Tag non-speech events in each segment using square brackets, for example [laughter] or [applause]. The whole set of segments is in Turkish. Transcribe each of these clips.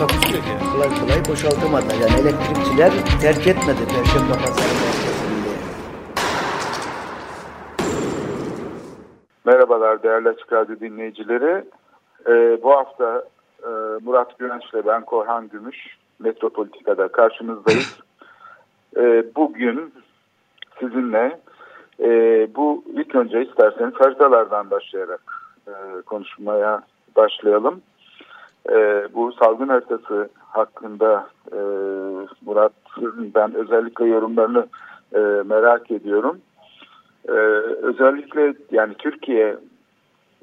Takusu yok yani. Kolay kolay boşaltamadı. Yani elektrikçiler terk etmedi Perşembe Pazarı merkezinde. Merhabalar değerli Açık Radyo dinleyicileri. Ee, bu hafta e, Murat Güvenç ile ben Korhan Gümüş Metropolitika'da karşınızdayız. Ee, bugün sizinle e, bu ilk önce isterseniz haritalardan başlayarak e, konuşmaya başlayalım. E, bu salgın haritası hakkında e, Murat'ın ben özellikle yorumlarını e, merak ediyorum. Ee, özellikle yani Türkiye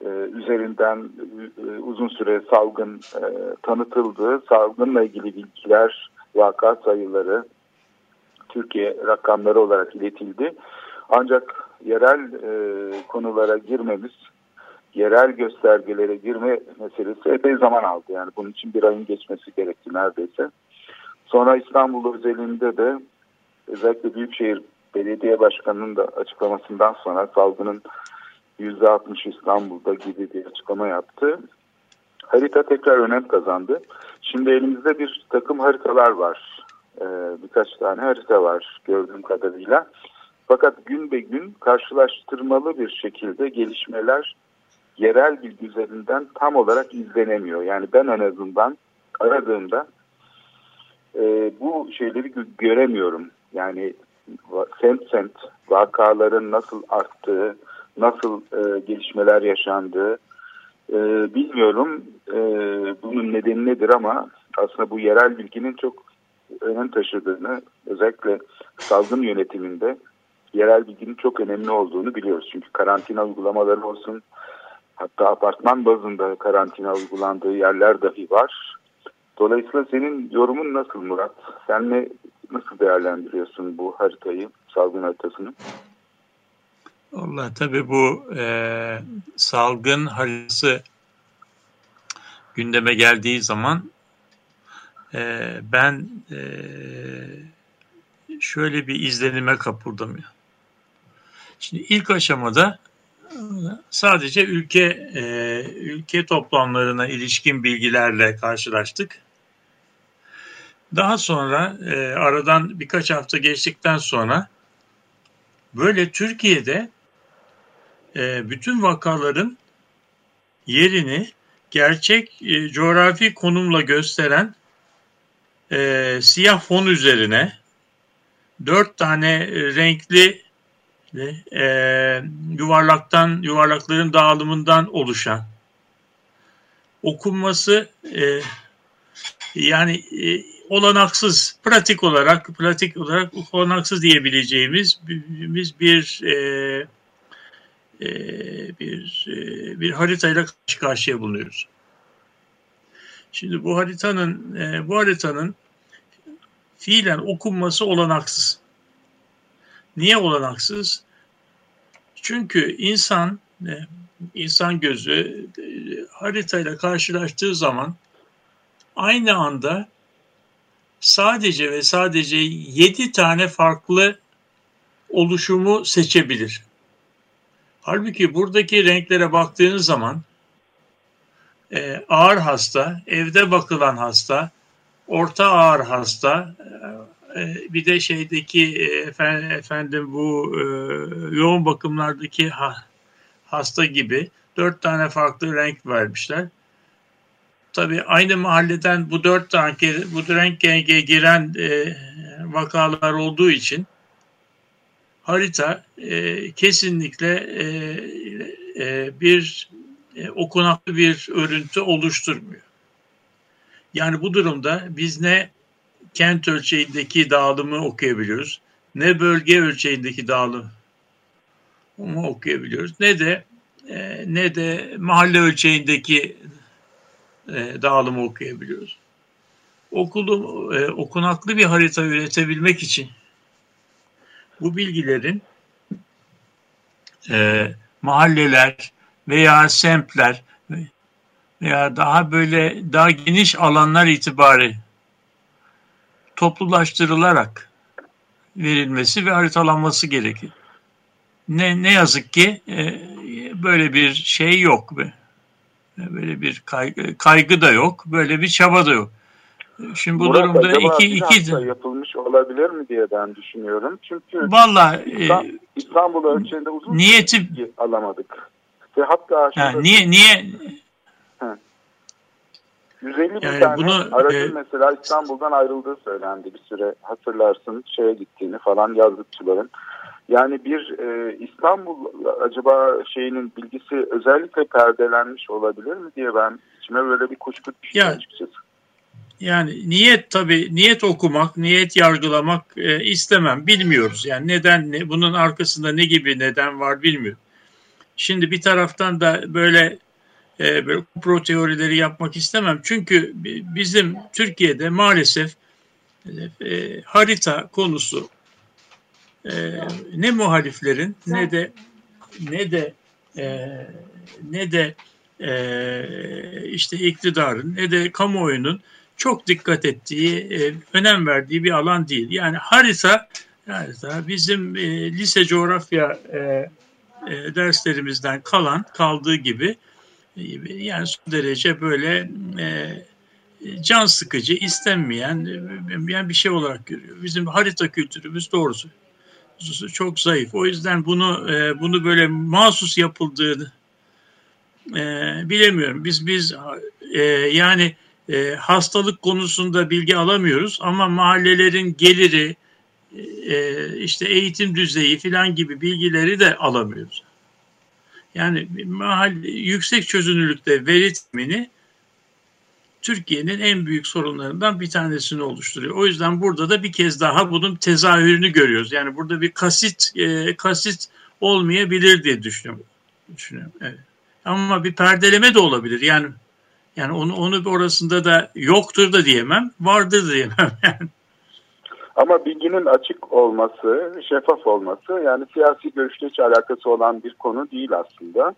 e, üzerinden e, uzun süre salgın e, tanıtıldı. Salgınla ilgili bilgiler, vaka sayıları Türkiye rakamları olarak iletildi. Ancak yerel e, konulara girmemiz, yerel göstergelere girme meselesi epey zaman aldı. Yani bunun için bir ayın geçmesi gerekti neredeyse. Sonra İstanbul özelinde de özellikle Büyükşehir belediye başkanının da açıklamasından sonra salgının %60 İstanbul'da gibi bir açıklama yaptı. Harita tekrar önem kazandı. Şimdi elimizde bir takım haritalar var. Ee, birkaç tane harita var gördüğüm kadarıyla. Fakat gün be gün karşılaştırmalı bir şekilde gelişmeler yerel bilgi üzerinden tam olarak izlenemiyor. Yani ben en azından aradığımda e, bu şeyleri gö göremiyorum. Yani semt semt vakaların nasıl arttığı, nasıl e, gelişmeler yaşandığı e, bilmiyorum. E, bunun nedeni nedir ama aslında bu yerel bilginin çok önem taşıdığını özellikle salgın yönetiminde yerel bilginin çok önemli olduğunu biliyoruz. Çünkü karantina uygulamaları olsun hatta apartman bazında karantina uygulandığı yerler dahi var. Dolayısıyla senin yorumun nasıl Murat? Sen ne nasıl değerlendiriyorsun bu haritayı, salgın haritasını? Allah tabii bu e, salgın haritası gündeme geldiği zaman e, ben e, şöyle bir izlenime kapıldım. Ya. Şimdi ilk aşamada sadece ülke e, ülke toplamlarına ilişkin bilgilerle karşılaştık. Daha sonra e, aradan birkaç hafta geçtikten sonra böyle Türkiye'de e, bütün vakaların yerini gerçek e, coğrafi konumla gösteren e, siyah fon üzerine dört tane renkli e, yuvarlaktan yuvarlakların dağılımından oluşan okunması e, yani e, olanaksız, pratik olarak pratik olarak olanaksız diyebileceğimiz biz bir e, e, bir e, bir haritayla karşı karşıya bulunuyoruz. Şimdi bu haritanın e, bu haritanın fiilen okunması olanaksız. Niye olanaksız? Çünkü insan e, insan gözü e, haritayla karşılaştığı zaman aynı anda sadece ve sadece 7 tane farklı oluşumu seçebilir. Halbuki buradaki renklere baktığınız zaman e, ağır hasta, evde bakılan hasta, orta ağır hasta, bir de şeydeki e, efendim, bu e, yoğun bakımlardaki ha, hasta gibi dört tane farklı renk vermişler tabii aynı mahalleden bu dört tane bu renk giren e, vakalar olduğu için harita e, kesinlikle e, e, bir e, okunaklı bir örüntü oluşturmuyor. Yani bu durumda biz ne kent ölçeğindeki dağılımı okuyabiliyoruz, ne bölge ölçeğindeki dağılımı okuyabiliyoruz, ne de e, ne de mahalle ölçeğindeki e, dağılımı okuyabiliyoruz. okulu e, okunaklı bir harita üretebilmek için bu bilgilerin e, mahalleler veya semtler veya daha böyle daha geniş alanlar itibari toplulaştırılarak verilmesi ve haritalanması gerekir. Ne, ne yazık ki e, böyle bir şey yok. Böyle bir kaygı, kaygı da yok, böyle bir çaba da yok. Şimdi bu Murat, durumda iki iki yapılmış olabilir mi diye ben düşünüyorum. Çünkü Valla İstanbul, e, İstanbul ölçeğinde uzun niyeti bilgi alamadık. Ve hatta ha, niye niye 150 bin Yani tane bunu, aracın e, mesela İstanbul'dan ayrıldığı söylendi bir süre. Hatırlarsın şeye gittiğini falan yazlıkçıların. Yani bir e, İstanbul acaba şeyinin bilgisi özellikle perdelenmiş olabilir mi diye ben içime böyle bir kuşku düştü Ya, açıkçası. Yani niyet tabii niyet okumak, niyet yargılamak e, istemem. Bilmiyoruz. Yani neden ne, bunun arkasında ne gibi neden var bilmiyorum. Şimdi bir taraftan da böyle e, böyle komplo teorileri yapmak istemem. Çünkü bi- bizim Türkiye'de maalesef e, harita konusu e, ne muhaliflerin ne de ne de e, ne de e, işte iktidarın ne de kamuoyunun çok dikkat ettiği, e, önem verdiği bir alan değil. Yani harita, harita bizim e, lise coğrafya e, e, derslerimizden kalan, kaldığı gibi yani son derece böyle e, can sıkıcı, istenmeyen yani bir şey olarak görüyor. Bizim harita kültürümüz doğrusu çok zayıf. O yüzden bunu e, bunu böyle mahsus yapıldığını e, bilemiyorum. Biz biz e, yani e, hastalık konusunda bilgi alamıyoruz ama mahallelerin geliri, e, işte eğitim düzeyi filan gibi bilgileri de alamıyoruz. Yani mahalle, yüksek çözünürlükte veri temini Türkiye'nin en büyük sorunlarından bir tanesini oluşturuyor. O yüzden burada da bir kez daha bunun tezahürünü görüyoruz. Yani burada bir kasit e, kasit olmayabilir diye düşünüyorum. düşünüyorum evet. Ama bir perdeleme de olabilir. Yani yani onu onu orasında da yoktur da diyemem, vardır da diyemem. [laughs] Yani. Ama bilginin açık olması, şeffaf olması yani siyasi görüşle hiç alakası olan bir konu değil aslında.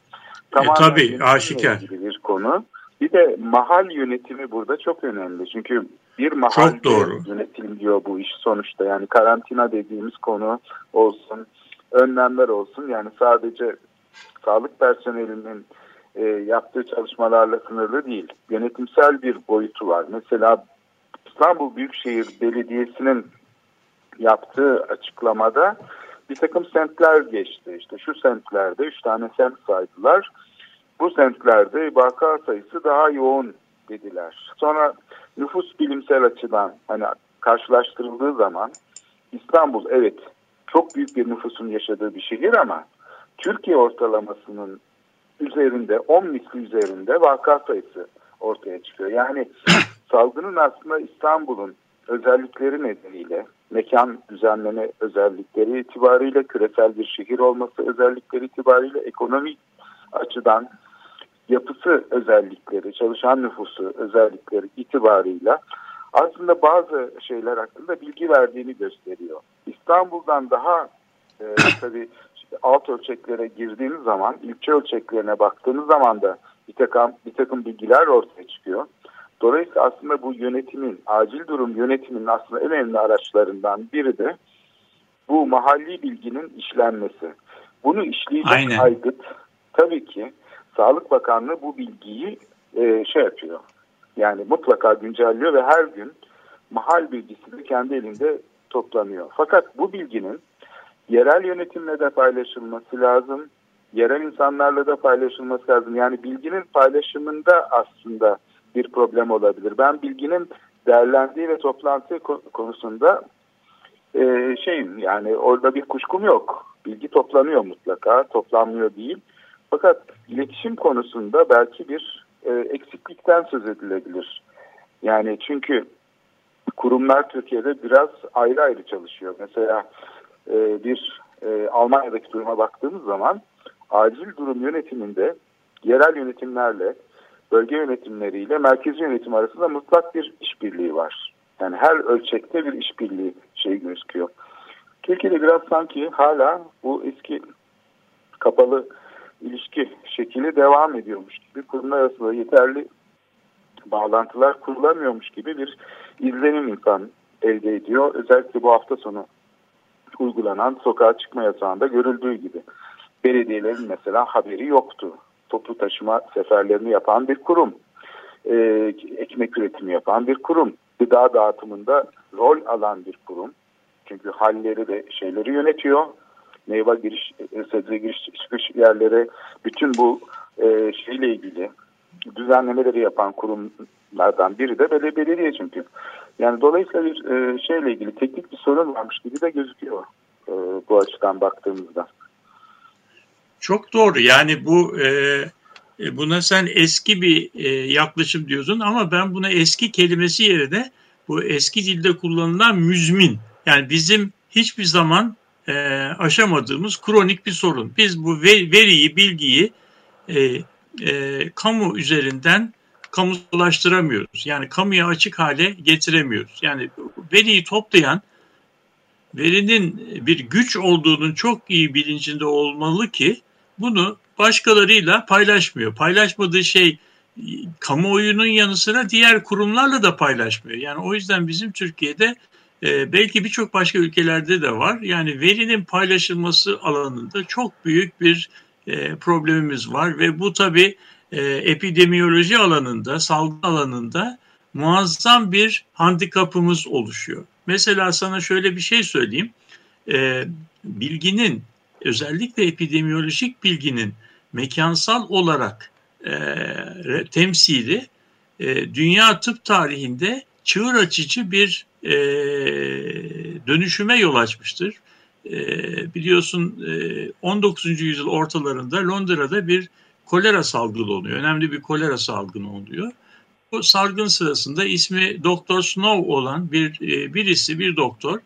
E, tabii, yönetimle aşikar. ilgili bir konu. Bir de mahal yönetimi burada çok önemli. Çünkü bir mahal Çok doğru. yönetiliyor bu iş sonuçta. Yani karantina dediğimiz konu olsun, önlemler olsun. Yani sadece sağlık personelinin e, yaptığı çalışmalarla sınırlı değil. Yönetimsel bir boyutu var. Mesela İstanbul Büyükşehir Belediyesi'nin yaptığı açıklamada bir takım semtler geçti. İşte şu semtlerde üç tane semt saydılar. Bu semtlerde vaka sayısı daha yoğun dediler. Sonra nüfus bilimsel açıdan hani karşılaştırıldığı zaman İstanbul evet çok büyük bir nüfusun yaşadığı bir şehir ama Türkiye ortalamasının üzerinde 10 misli üzerinde vaka sayısı ortaya çıkıyor. Yani [clears throat] salgının aslında İstanbul'un özellikleri nedeniyle mekan düzenleme özellikleri itibariyle küresel bir şehir olması özellikleri itibariyle ekonomik açıdan yapısı özellikleri, çalışan nüfusu özellikleri itibarıyla aslında bazı şeyler hakkında bilgi verdiğini gösteriyor. İstanbul'dan daha e, [coughs] tabii işte alt ölçeklere girdiğiniz zaman, ilçe ölçeklerine baktığınız zaman da bir takım, bir takım bilgiler ortaya çıkıyor. Dolayısıyla aslında bu yönetimin, acil durum yönetiminin aslında en önemli araçlarından biri de bu mahalli bilginin işlenmesi. Bunu işleyecek Aynen. aygıt tabii ki Sağlık Bakanlığı bu bilgiyi e, şey yapıyor. Yani mutlaka güncelliyor ve her gün mahal bilgisini kendi elinde toplanıyor. Fakat bu bilginin yerel yönetimle de paylaşılması lazım. Yerel insanlarla da paylaşılması lazım. Yani bilginin paylaşımında aslında bir problem olabilir. Ben bilginin değerlendiği ve toplantı konusunda e, şeyim yani orada bir kuşkum yok. Bilgi toplanıyor mutlaka, toplanmıyor değil. Fakat iletişim konusunda belki bir e, eksiklikten söz edilebilir. Yani çünkü kurumlar Türkiye'de biraz ayrı ayrı çalışıyor. Mesela e, bir e, Almanya'daki duruma baktığımız zaman acil durum yönetiminde yerel yönetimlerle bölge yönetimleriyle merkezi yönetim arasında mutlak bir işbirliği var. Yani her ölçekte bir işbirliği şey gözüküyor. Türkiye'de biraz sanki hala bu eski kapalı ilişki şekli devam ediyormuş gibi kurumlar arasında yeterli bağlantılar kurulamıyormuş gibi bir izlenim insan elde ediyor. Özellikle bu hafta sonu uygulanan sokağa çıkma yasağında görüldüğü gibi. Belediyelerin mesela haberi yoktu. Toplu taşıma seferlerini yapan bir kurum. Ee, ekmek üretimi yapan bir kurum. Gıda dağıtımında rol alan bir kurum. Çünkü halleri ve şeyleri yönetiyor. Meyve giriş, sebze giriş çıkış yerleri bütün bu e, şeyle ilgili düzenlemeleri yapan kurumlardan biri de belediye, belediye çünkü. Yani dolayısıyla bir e, şeyle ilgili teknik bir sorun varmış gibi de gözüküyor e, bu açıdan baktığımızda. Çok doğru. Yani bu e, e, buna sen eski bir e, yaklaşım diyorsun ama ben buna eski kelimesi yerine bu eski dilde kullanılan müzmin. Yani bizim hiçbir zaman e, aşamadığımız kronik bir sorun. Biz bu veriyi, bilgiyi e, e, kamu üzerinden kamulaştıramıyoruz. Yani kamuya açık hale getiremiyoruz. Yani veriyi toplayan verinin bir güç olduğunun çok iyi bilincinde olmalı ki bunu başkalarıyla paylaşmıyor. Paylaşmadığı şey kamuoyunun yanı sıra diğer kurumlarla da paylaşmıyor. Yani o yüzden bizim Türkiye'de e, belki birçok başka ülkelerde de var. Yani verinin paylaşılması alanında çok büyük bir e, problemimiz var ve bu tabii e, epidemiyoloji alanında, salgın alanında muazzam bir handikapımız oluşuyor. Mesela sana şöyle bir şey söyleyeyim. E, bilginin, özellikle epidemiyolojik bilginin mekansal olarak e, temsili e, dünya tıp tarihinde çığır açıcı bir e, dönüşüme yol açmıştır. E, biliyorsun e, 19. yüzyıl ortalarında Londra'da bir kolera salgını oluyor. Önemli bir kolera salgını oluyor. Bu salgın sırasında ismi Doktor Snow olan bir e, birisi, bir doktor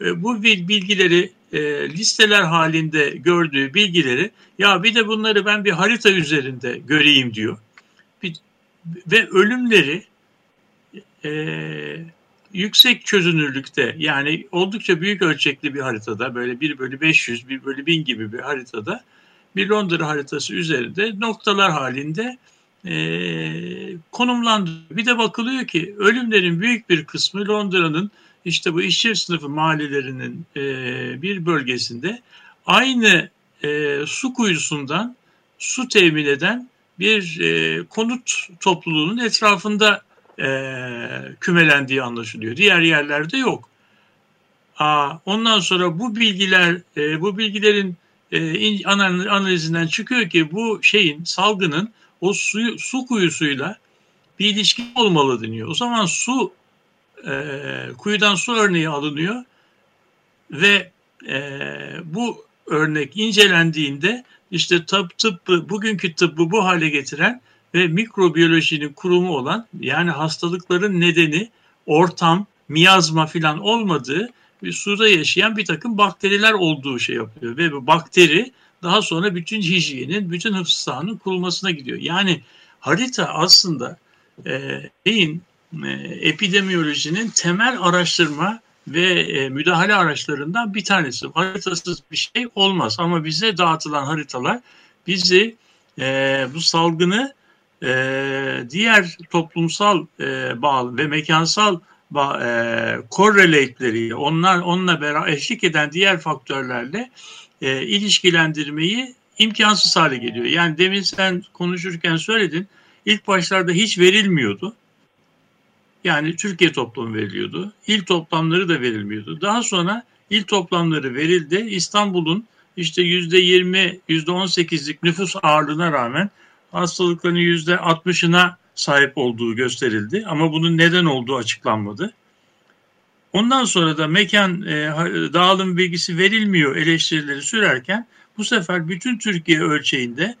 e, bu bilgileri e, listeler halinde gördüğü bilgileri ya bir de bunları ben bir harita üzerinde göreyim diyor. Bir, ve ölümleri e, yüksek çözünürlükte yani oldukça büyük ölçekli bir haritada böyle 1 bölü 500, 1 bölü 1000 gibi bir haritada bir Londra haritası üzerinde noktalar halinde e, konumlandırılıyor. Bir de bakılıyor ki ölümlerin büyük bir kısmı Londra'nın işte bu işçi sınıfı mahallelerinin e, bir bölgesinde aynı e, su kuyusundan su temin eden bir e, konut topluluğunun etrafında e, kümelendiği anlaşılıyor. Diğer yerlerde yok. Aa, ondan sonra bu bilgiler, e, bu bilgilerin e, analizinden çıkıyor ki bu şeyin salgının o suyu, su kuyusuyla bir ilişki olmalı deniyor. O zaman su e, kuyudan su örneği alınıyor ve e, bu örnek incelendiğinde işte tıp, tıbbı, bugünkü tıbbı bu hale getiren ve mikrobiyolojinin kurumu olan yani hastalıkların nedeni ortam, miyazma filan olmadığı bir suda yaşayan bir takım bakteriler olduğu şey yapıyor. Ve bu bakteri daha sonra bütün hijyenin, bütün hıfz sahanın kurulmasına gidiyor. Yani harita aslında e, beyin epidemiyolojinin temel araştırma ve e, müdahale araçlarından bir tanesi. Haritasız bir şey olmaz ama bize dağıtılan haritalar bizi e, bu salgını e, diğer toplumsal e, bağlı ve mekansal e, correlate'leriyle onlar onunla beraber eşlik eden diğer faktörlerle e, ilişkilendirmeyi imkansız hale geliyor. Yani demin sen konuşurken söyledin ilk başlarda hiç verilmiyordu. Yani Türkiye toplumu veriliyordu. İl toplamları da verilmiyordu. Daha sonra il toplamları verildi. İstanbul'un işte yüzde yirmi, yüzde on sekizlik nüfus ağırlığına rağmen hastalıkların yüzde altmışına sahip olduğu gösterildi ama bunun neden olduğu açıklanmadı. Ondan sonra da mekan e, dağılım bilgisi verilmiyor eleştirileri sürerken bu sefer bütün Türkiye ölçeğinde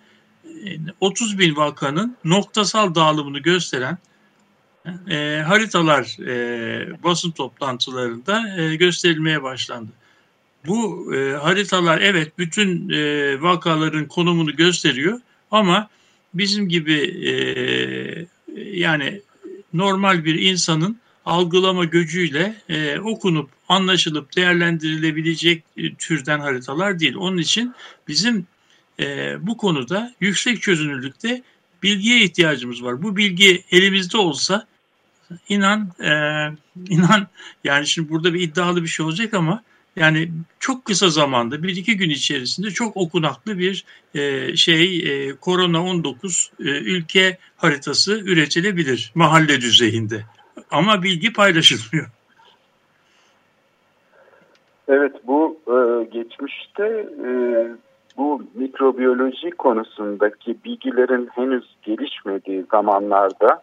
e, 30 bin vakanın noktasal dağılımını gösteren e, haritalar e, basın toplantılarında e, gösterilmeye başlandı. Bu e, haritalar evet bütün e, vakaların konumunu gösteriyor ama bizim gibi e, yani normal bir insanın algılama gücüyle e, okunup anlaşılıp değerlendirilebilecek e, türden haritalar değil. Onun için bizim e, bu konuda yüksek çözünürlükte bilgiye ihtiyacımız var. Bu bilgi elimizde olsa inan e, inan yani şimdi burada bir iddialı bir şey olacak ama yani çok kısa zamanda bir iki gün içerisinde çok okunaklı bir e, şey e, korona 19 e, ülke haritası üretilebilir mahalle düzeyinde. Ama bilgi paylaşılmıyor. Evet bu e, geçmişte e, bu mikrobiyoloji konusundaki bilgilerin henüz gelişmediği zamanlarda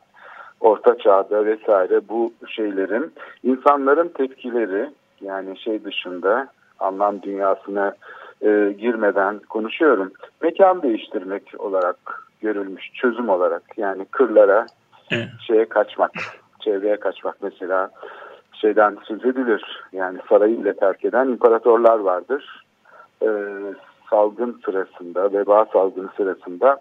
orta çağda vesaire bu şeylerin insanların tepkileri yani şey dışında anlam dünyasına e, girmeden konuşuyorum. Mekan değiştirmek olarak görülmüş çözüm olarak yani kırlara evet. şeye kaçmak, çevreye kaçmak mesela şeyden söz edilir. Yani sarayı bile terk eden imparatorlar vardır. Ee, salgın sırasında, veba salgını sırasında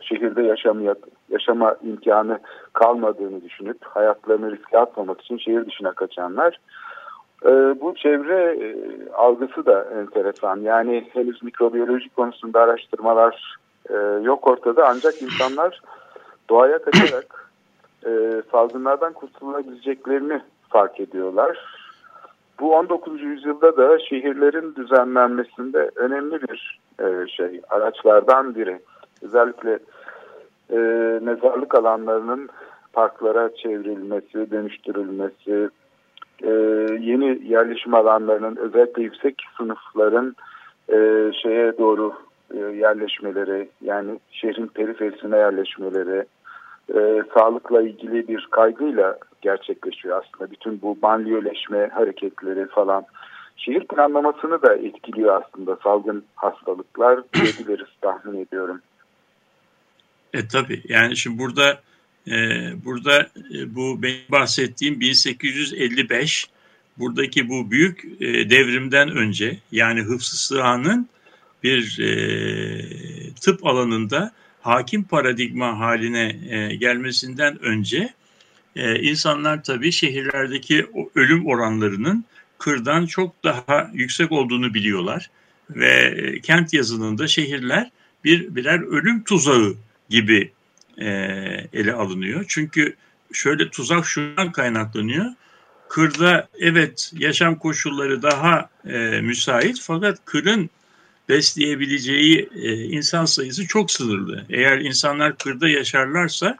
şehirde yaşamaya, yaşama imkanı kalmadığını düşünüp hayatlarını riske atmamak için şehir dışına kaçanlar. Ee, bu çevre e, algısı da enteresan. Yani henüz mikrobiyoloji konusunda araştırmalar e, yok ortada ancak insanlar doğaya kaçarak [coughs] e, salgınlardan kurtulabileceklerini fark ediyorlar. Bu 19. yüzyılda da şehirlerin düzenlenmesinde önemli bir e, şey, araçlardan biri. Özellikle e, mezarlık alanlarının parklara çevrilmesi, dönüştürülmesi, e, yeni yerleşim alanlarının özellikle yüksek sınıfların e, şeye doğru e, yerleşmeleri, yani şehrin periferisine yerleşmeleri, e, sağlıkla ilgili bir kaygıyla gerçekleşiyor aslında. Bütün bu banliyöleşme hareketleri falan şehir planlamasını da etkiliyor aslında salgın hastalıklar diyebiliriz tahmin ediyorum. E tabi yani şimdi burada e, burada e, bu benim bahsettiğim 1855 buradaki bu büyük e, devrimden önce yani Hıfzı Sığa'nın bir e, tıp alanında hakim paradigma haline e, gelmesinden önce e, insanlar tabii şehirlerdeki ölüm oranlarının kırdan çok daha yüksek olduğunu biliyorlar ve e, kent yazınında şehirler bir birer ölüm tuzağı gibi e, ele alınıyor. Çünkü şöyle tuzak şundan kaynaklanıyor. Kırda evet yaşam koşulları daha e, müsait fakat kırın besleyebileceği e, insan sayısı çok sınırlı. Eğer insanlar kırda yaşarlarsa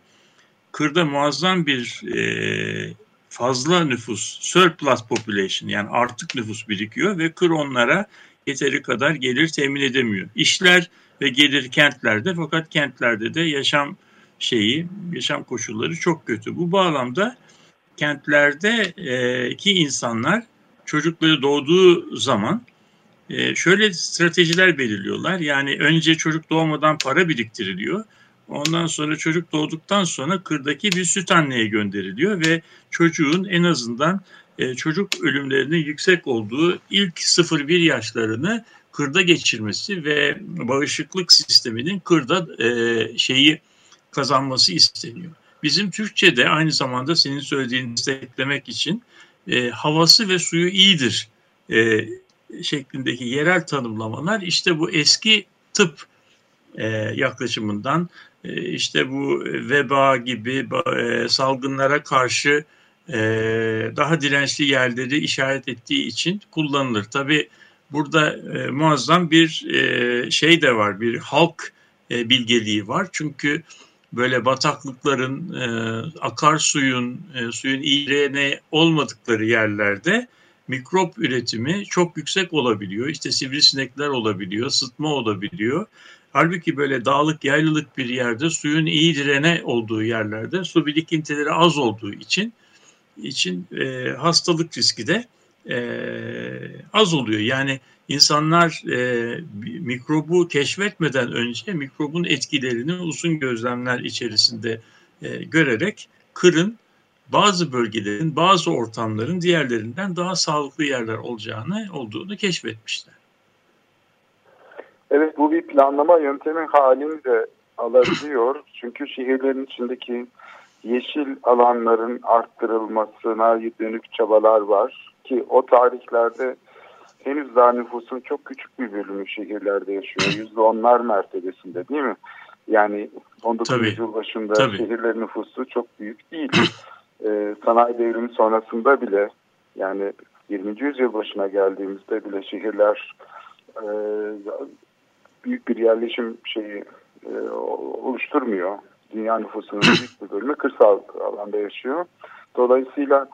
kırda muazzam bir e, fazla nüfus, surplus population yani artık nüfus birikiyor ve kır onlara yeteri kadar gelir temin edemiyor. İşler ve gelir kentlerde fakat kentlerde de yaşam şeyi, yaşam koşulları çok kötü. Bu bağlamda kentlerdeki insanlar çocukları doğduğu zaman e, şöyle stratejiler belirliyorlar. Yani önce çocuk doğmadan para biriktiriliyor. Ondan sonra çocuk doğduktan sonra kırdaki bir süt anneye gönderiliyor ve çocuğun en azından e, çocuk ölümlerinin yüksek olduğu ilk 0-1 yaşlarını kırda geçirmesi ve bağışıklık sisteminin kırda e, şeyi kazanması isteniyor. Bizim Türkçe'de aynı zamanda senin söylediğini desteklemek için e, havası ve suyu iyidir e, şeklindeki yerel tanımlamalar işte bu eski tıp e, yaklaşımından e, işte bu veba gibi e, salgınlara karşı e, daha dirençli yerleri işaret ettiği için kullanılır. Tabi burada e, muazzam bir e, şey de var, bir halk e, bilgeliği var. Çünkü böyle bataklıkların, e, akarsuyun, e, suyun iğrene olmadıkları yerlerde mikrop üretimi çok yüksek olabiliyor. İşte sivrisinekler olabiliyor, sıtma olabiliyor. Halbuki böyle dağlık, yaylılık bir yerde suyun iyi direne olduğu yerlerde su birikintileri az olduğu için için e, hastalık riski de e, az oluyor. Yani insanlar e, mikrobu keşfetmeden önce mikrobun etkilerini uzun gözlemler içerisinde e, görerek kırın bazı bölgelerin, bazı ortamların diğerlerinden daha sağlıklı yerler olacağını olduğunu keşfetmişler. Evet bu bir planlama yöntemi halini de alabiliyor. [clears throat] Çünkü şehirlerin içindeki yeşil alanların arttırılmasına dönük çabalar var. Ki o tarihlerde henüz daha nüfusun çok küçük bir bölümü şehirlerde yaşıyor. Yüzde onlar mertebesinde değil mi? Yani 19. Tabii. yüzyıl başında Tabii. şehirlerin nüfusu çok büyük değil. [clears throat] Ee, sanayi devrimi sonrasında bile yani 20. yüzyıl başına geldiğimizde bile şehirler e, büyük bir yerleşim şeyi e, oluşturmuyor. Dünya nüfusunun [clears throat] büyük bir bölümü kırsal alanda yaşıyor. Dolayısıyla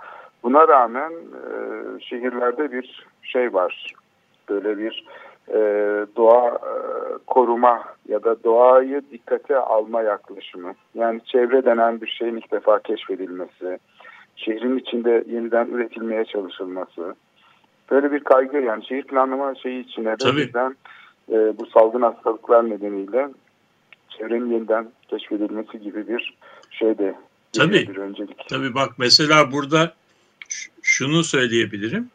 buna rağmen e, şehirlerde bir şey var. Böyle bir e, doğa e, koruma ya da doğayı dikkate alma yaklaşımı. Yani çevre denen bir şeyin ilk defa keşfedilmesi, şehrin içinde yeniden üretilmeye çalışılması. Böyle bir kaygı yani şehir planlama şeyi içine de Tabii. birden, e, bu salgın hastalıklar nedeniyle çevrenin yeniden keşfedilmesi gibi bir şey de Tabii. bir öncelik. Tabii bak mesela burada şunu söyleyebilirim.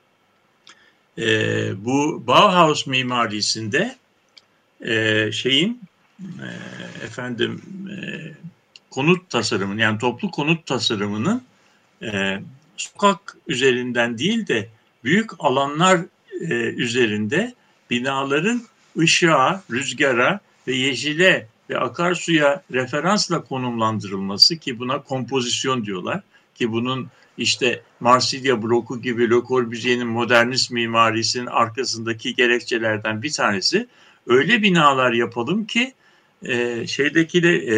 Ee, bu Bauhaus mimarisinde e, şeyin e, efendim e, konut tasarımının yani toplu konut tasarımının e, sokak üzerinden değil de büyük alanlar e, üzerinde binaların ışığa, rüzgara ve yeşile ve akarsuya referansla konumlandırılması ki buna kompozisyon diyorlar ki bunun işte Marsilya bloku gibi Le Corbusier'in modernist mimarisinin arkasındaki gerekçelerden bir tanesi öyle binalar yapalım ki e, şeydeki de e,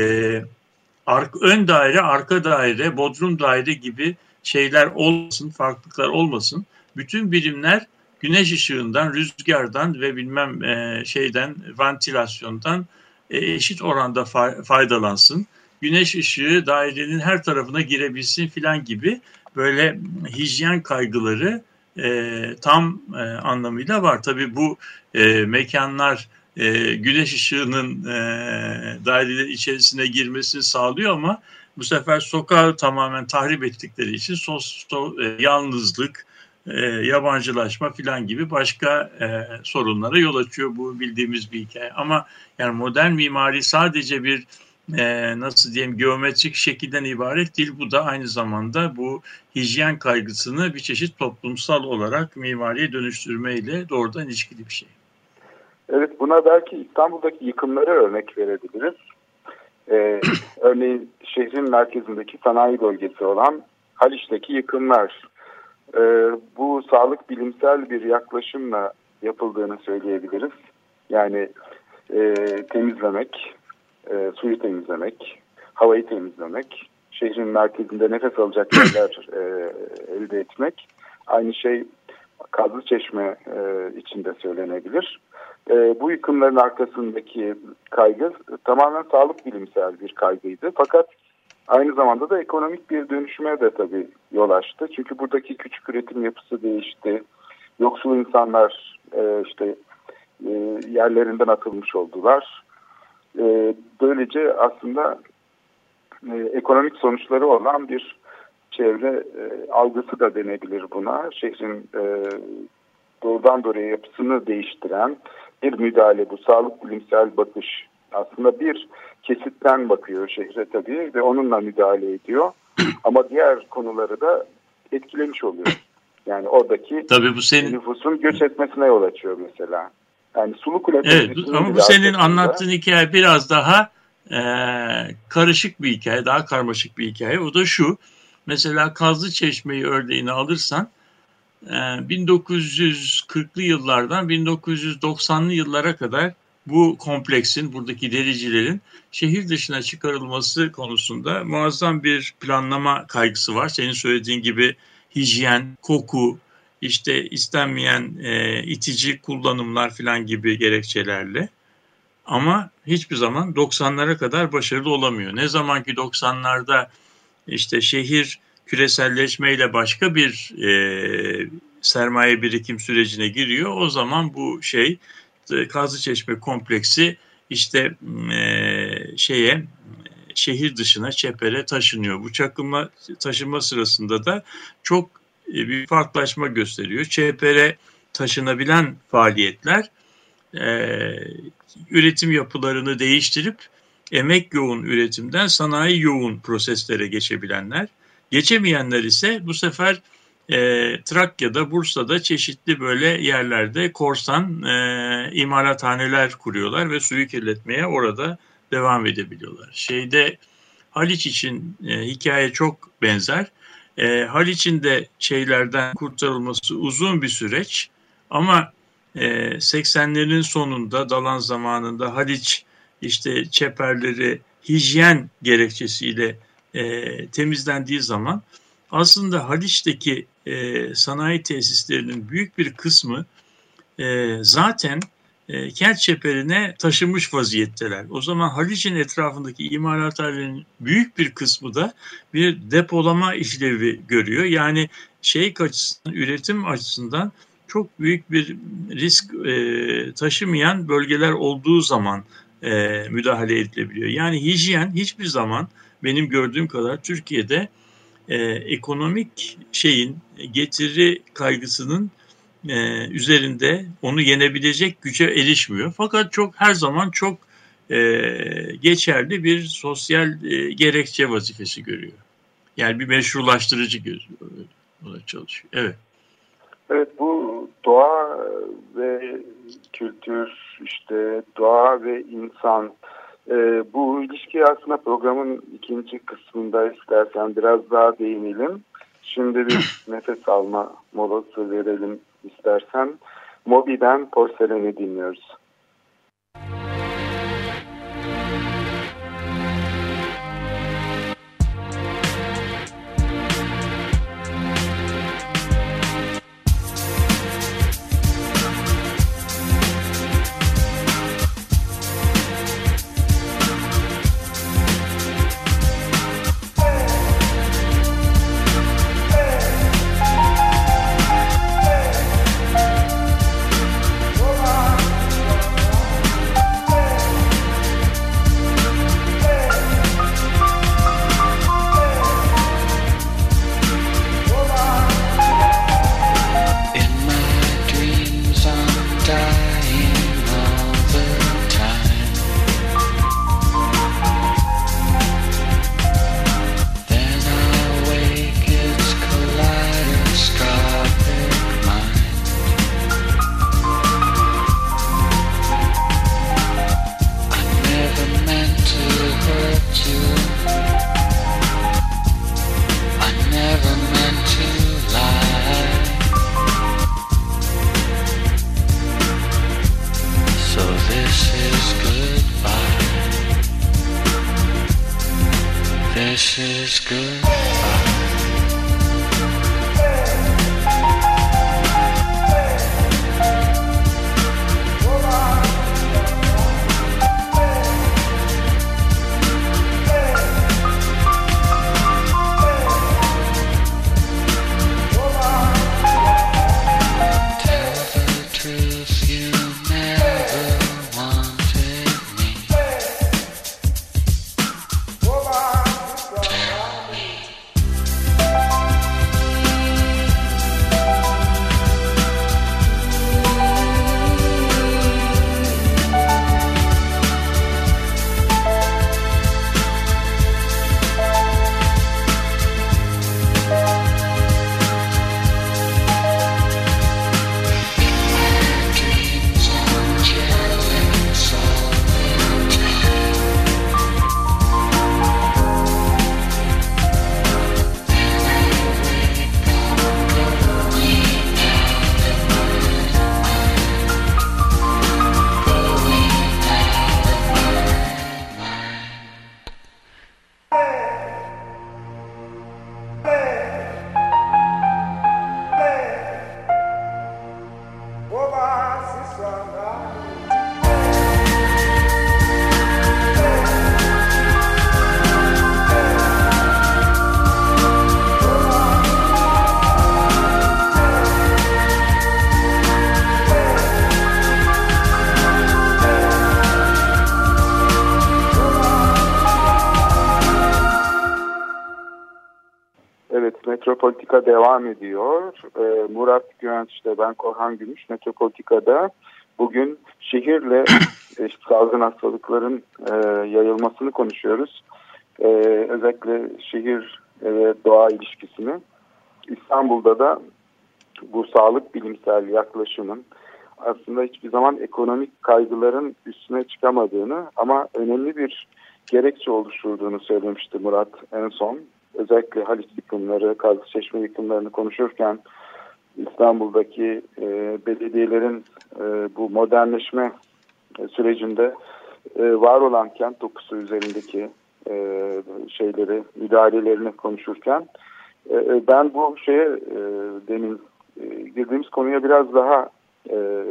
ark, ön daire, arka daire, bodrum daire gibi şeyler olmasın, farklılıklar olmasın. Bütün birimler güneş ışığından, rüzgardan ve bilmem e, şeyden, ventilasyondan e, eşit oranda fa- faydalansın. Güneş ışığı dairenin her tarafına girebilsin filan gibi böyle hijyen kaygıları e, tam e, anlamıyla var. Tabii bu e, mekanlar e, güneş ışığının e, daireler içerisine girmesini sağlıyor ama bu sefer sokağı tamamen tahrip ettikleri için sos, so, e, yalnızlık, e, yabancılaşma filan gibi başka e, sorunlara yol açıyor bu bildiğimiz bir hikaye. Ama yani modern mimari sadece bir e, nasıl diyeyim geometrik şekilden ibaret değil. Bu da aynı zamanda bu hijyen kaygısını bir çeşit toplumsal olarak mimariye dönüştürmeyle doğrudan ilişkili bir şey. Evet buna belki İstanbul'daki yıkımları örnek verebiliriz. Ee, [clears throat] örneğin şehrin merkezindeki sanayi bölgesi olan Haliç'teki yıkımlar. Ee, bu sağlık bilimsel bir yaklaşımla yapıldığını söyleyebiliriz. Yani e, temizlemek, e, suyu temizlemek, havayı temizlemek, şehrin merkezinde nefes alacak [coughs] yerler e, elde etmek. Aynı şey Kazlı Çeşme e, içinde söylenebilir. E, bu yıkımların arkasındaki kaygı tamamen sağlık bilimsel bir kaygıydı. Fakat aynı zamanda da ekonomik bir dönüşüme de tabii yol açtı. Çünkü buradaki küçük üretim yapısı değişti. Yoksul insanlar e, işte e, yerlerinden atılmış oldular. E, böylece aslında e, ekonomik sonuçları olan bir çevre e, algısı da denebilir buna. Şehrin e, doğrudan doğruya yapısını değiştiren bir müdahale bu sağlık bilimsel bakış. Aslında bir kesitten bakıyor şehre tabii ve onunla müdahale ediyor. [clears throat] Ama diğer konuları da etkilemiş oluyor. Yani oradaki Tabii bu senin nüfusun göç etmesine yol açıyor mesela. Yani sulu kule Evet ama bu senin anlattığın hikaye biraz daha e, karışık bir hikaye, daha karmaşık bir hikaye. O da şu, mesela Kazlı Çeşme'yi örneğini alırsan e, 1940'lı yıllardan 1990'lı yıllara kadar bu kompleksin, buradaki dericilerin şehir dışına çıkarılması konusunda muazzam bir planlama kaygısı var. Senin söylediğin gibi hijyen, koku, işte istenmeyen e, itici kullanımlar falan gibi gerekçelerle. Ama hiçbir zaman 90'lara kadar başarılı olamıyor. Ne zaman ki 90'larda işte şehir küreselleşmeyle başka bir e, sermaye birikim sürecine giriyor. O zaman bu şey e, Kazlıçeşme kompleksi işte e, şeye şehir dışına çepere taşınıyor. Bu çakılma taşınma sırasında da çok bir farklılaşma gösteriyor. Çepere taşınabilen faaliyetler e, üretim yapılarını değiştirip emek yoğun üretimden sanayi yoğun proseslere geçebilenler. Geçemeyenler ise bu sefer e, Trakya'da, Bursa'da çeşitli böyle yerlerde korsan e, imalathaneler kuruyorlar ve suyu kirletmeye orada devam edebiliyorlar. Şeyde Haliç için e, hikaye çok benzer. E, Haliç'in de şeylerden kurtarılması uzun bir süreç. Ama e, 80'lerin sonunda dalan zamanında Haliç işte çeperleri hijyen gerekçesiyle e, temizlendiği zaman aslında Haliç'teki e, sanayi tesislerinin büyük bir kısmı e, zaten e, kent çeperine taşınmış vaziyetteler. O zaman Haliç'in etrafındaki imalathanenin büyük bir kısmı da bir depolama işlevi görüyor. Yani şey açısından, üretim açısından çok büyük bir risk e, taşımayan bölgeler olduğu zaman e, müdahale edilebiliyor. Yani hijyen hiçbir zaman benim gördüğüm kadar Türkiye'de e, ekonomik şeyin getiri kaygısının e, üzerinde onu yenebilecek güce erişmiyor. Fakat çok her zaman çok e, geçerli bir sosyal e, gerekçe vazifesi görüyor. Yani bir meşrulaştırıcı gözüyor. Ona çalışıyor. Evet. Evet bu doğa ve kültür işte doğa ve insan e, bu ilişki aslında programın ikinci kısmında istersen biraz daha değinelim. Şimdi bir [laughs] nefes alma molası verelim istersen. Moby'den Porselen'i dinliyoruz. Metropolitika devam ediyor. Ee, Murat Güvenç ile ben Korhan Gümüş Metropolitika'da bugün şehirle [coughs] işte, salgın hastalıkların e, yayılmasını konuşuyoruz. E, özellikle şehir ve doğa ilişkisini. İstanbul'da da bu sağlık bilimsel yaklaşımın aslında hiçbir zaman ekonomik kaygıların üstüne çıkamadığını ama önemli bir gerekçe oluşturduğunu söylemişti Murat en son. Özellikle Halis yıkımları, Kazlıçeşme yıkımlarını konuşurken İstanbul'daki e, belediyelerin e, bu modernleşme sürecinde e, var olan kent dokusu üzerindeki e, şeyleri, müdahalelerini konuşurken e, e ben bu şeye e, demin e, girdiğimiz konuya biraz daha e,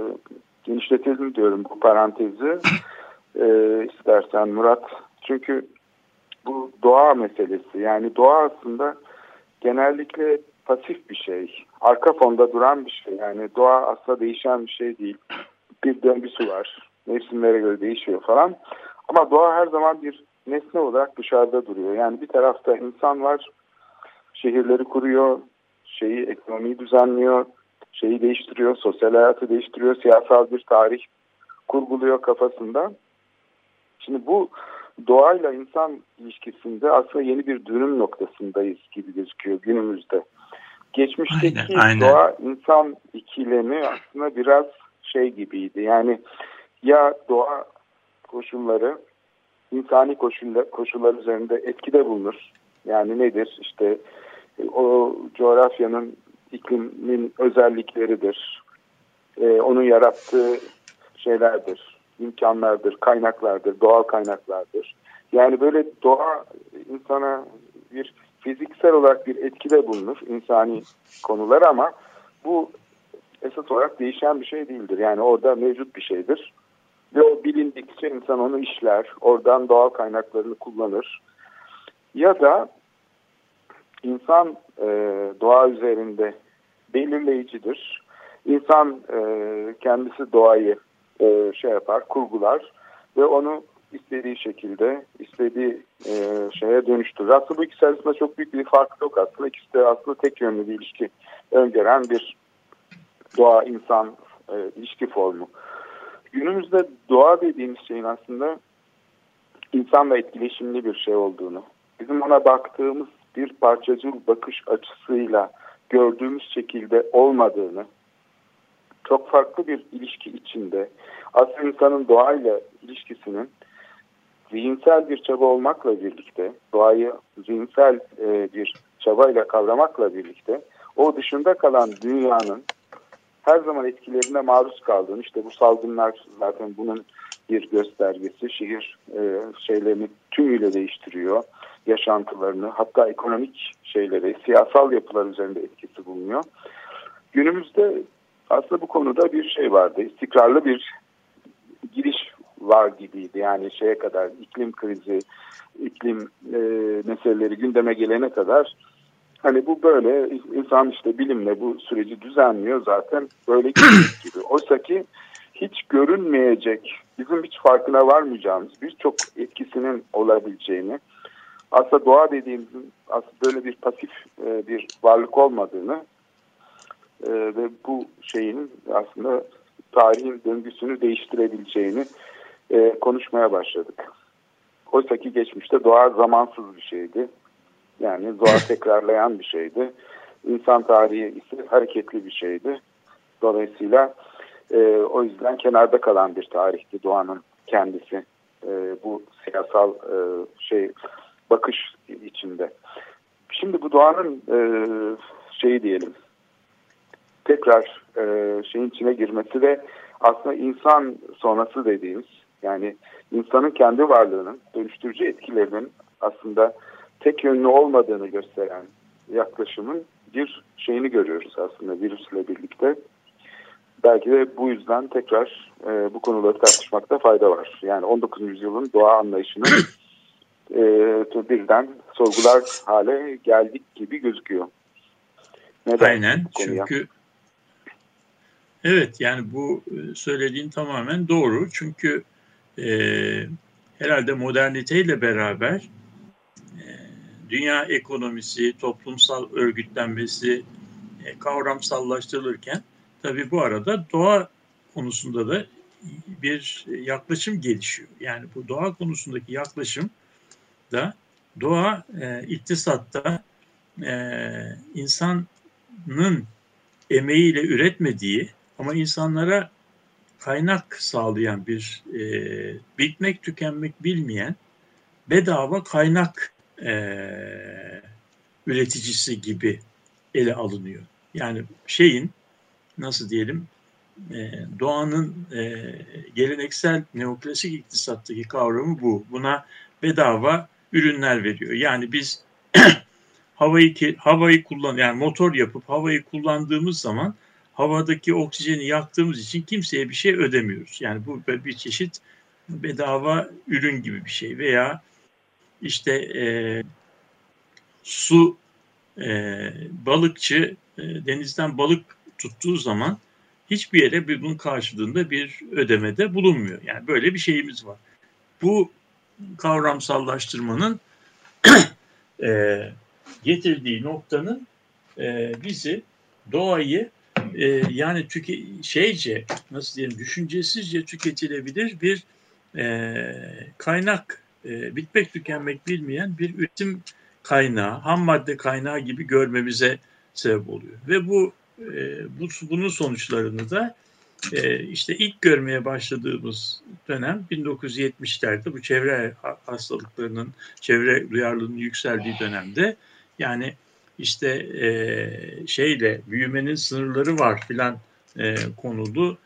genişletelim diyorum bu parantezi [clears throat] e, istersen Murat. Çünkü bu doğa meselesi yani doğa aslında genellikle pasif bir şey. Arka fonda duran bir şey. Yani doğa aslında değişen bir şey değil. Bir döngüsü var. Mevsimlere göre değişiyor falan. Ama doğa her zaman bir nesne olarak dışarıda duruyor. Yani bir tarafta insan var. Şehirleri kuruyor. Şeyi, ekonomiyi düzenliyor. Şeyi değiştiriyor. Sosyal hayatı değiştiriyor. Siyasal bir tarih kurguluyor kafasında. Şimdi bu doğayla insan ilişkisinde aslında yeni bir dönüm noktasındayız gibi gözüküyor günümüzde. Geçmişteki aynen, aynen. doğa insan ikilemi aslında biraz şey gibiydi. Yani ya doğa koşulları insani koşullar, koşullar üzerinde etkide bulunur. Yani nedir? İşte o coğrafyanın iklimin özellikleridir. Ee, onun yarattığı şeylerdir, imkanlardır, kaynaklardır, doğal kaynaklardır. Yani böyle doğa insana bir fiziksel olarak bir etkide bulunur insani konular ama bu esas olarak değişen bir şey değildir. Yani orada mevcut bir şeydir. Ve o bilindikçe insan onu işler, oradan doğal kaynaklarını kullanır. Ya da insan e, doğa üzerinde belirleyicidir. İnsan e, kendisi doğayı e, şey yapar, kurgular ve onu istediği şekilde, istediği e, şeye dönüştürür. Aslında bu ikisi arasında çok büyük bir fark yok aslında. İkisi de aslında tek yönlü bir ilişki öngören bir doğa-insan e, ilişki formu. Günümüzde doğa dediğimiz şeyin aslında insanla etkileşimli bir şey olduğunu, bizim ona baktığımız bir parçacıl bakış açısıyla gördüğümüz şekilde olmadığını, çok farklı bir ilişki içinde aslında insanın doğayla ilişkisinin zihinsel bir çaba olmakla birlikte, doğayı zihinsel e, bir çabayla kavramakla birlikte o dışında kalan dünyanın her zaman etkilerine maruz kaldığını, işte bu salgınlar zaten bunun bir göstergesi. Şehir e, şeylerini tümüyle değiştiriyor. Yaşantılarını, hatta ekonomik şeyleri, siyasal yapılar üzerinde etkisi bulunuyor. Günümüzde aslında bu konuda bir şey vardı. İstikrarlı bir giriş var gibiydi. Yani şeye kadar iklim krizi, iklim e, meseleleri gündeme gelene kadar hani bu böyle insan işte bilimle bu süreci düzenliyor zaten böyle [clears throat] gibi. Oysa ki hiç görünmeyecek, bizim hiç farkına varmayacağımız birçok etkisinin olabileceğini, aslında doğa dediğimizin aslında böyle bir pasif e, bir varlık olmadığını e, ve bu şeyin aslında tarihin döngüsünü değiştirebileceğini e, konuşmaya başladık. Oysa ki geçmişte doğa zamansız bir şeydi. Yani doğa [laughs] tekrarlayan bir şeydi. İnsan tarihi ise hareketli bir şeydi. Dolayısıyla e, o yüzden kenarda kalan bir tarihti doğanın kendisi. E, bu siyasal e, şey bakış içinde. Şimdi bu doğanın e, şeyi diyelim tekrar e, şeyin içine girmesi ve aslında insan sonrası dediğimiz yani insanın kendi varlığının dönüştürücü etkilerinin aslında tek yönlü olmadığını gösteren yaklaşımın bir şeyini görüyoruz aslında virüsle birlikte. Belki de bu yüzden tekrar e, bu konuları tartışmakta fayda var. Yani 19. yüzyılın doğa anlayışını [clears throat] e, birden sorgular hale geldik gibi gözüküyor. Neden Aynen çünkü evet yani bu e, söylediğin tamamen doğru. Çünkü e, herhalde moderniteyle beraber e, dünya ekonomisi, toplumsal örgütlenmesi e, kavramsallaştırılırken tabii bu arada doğa konusunda da bir yaklaşım gelişiyor. Yani bu doğa konusundaki yaklaşım da doğa e, iktisatta e, insanın emeğiyle üretmediği ama insanlara kaynak sağlayan bir e, bitmek tükenmek bilmeyen bedava kaynak e, üreticisi gibi ele alınıyor. Yani şeyin nasıl diyelim e, doğanın e, geleneksel neoklasik iktisattaki kavramı bu. Buna bedava ürünler veriyor. Yani biz [clears throat] havayı havayı kullan yani motor yapıp havayı kullandığımız zaman havadaki oksijeni yaktığımız için kimseye bir şey ödemiyoruz. Yani bu bir çeşit bedava ürün gibi bir şey veya işte e, su e, balıkçı e, denizden balık tuttuğu zaman hiçbir yere bunun karşılığında bir ödemede bulunmuyor. Yani böyle bir şeyimiz var. Bu kavramsallaştırmanın [clears throat] e, getirdiği noktanın e, bizi doğayı e, yani tüke, şeyce nasıl diyelim düşüncesizce tüketilebilir bir e, kaynak e, bitmek tükenmek bilmeyen bir üretim kaynağı, ham madde kaynağı gibi görmemize sebep oluyor. Ve bu, e, bu bunun sonuçlarını da e, işte ilk görmeye başladığımız dönem 1970'lerde bu çevre hastalıklarının, çevre duyarlılığının yükseldiği dönemde yani işte e, şeyle büyümenin sınırları var filan e, konulu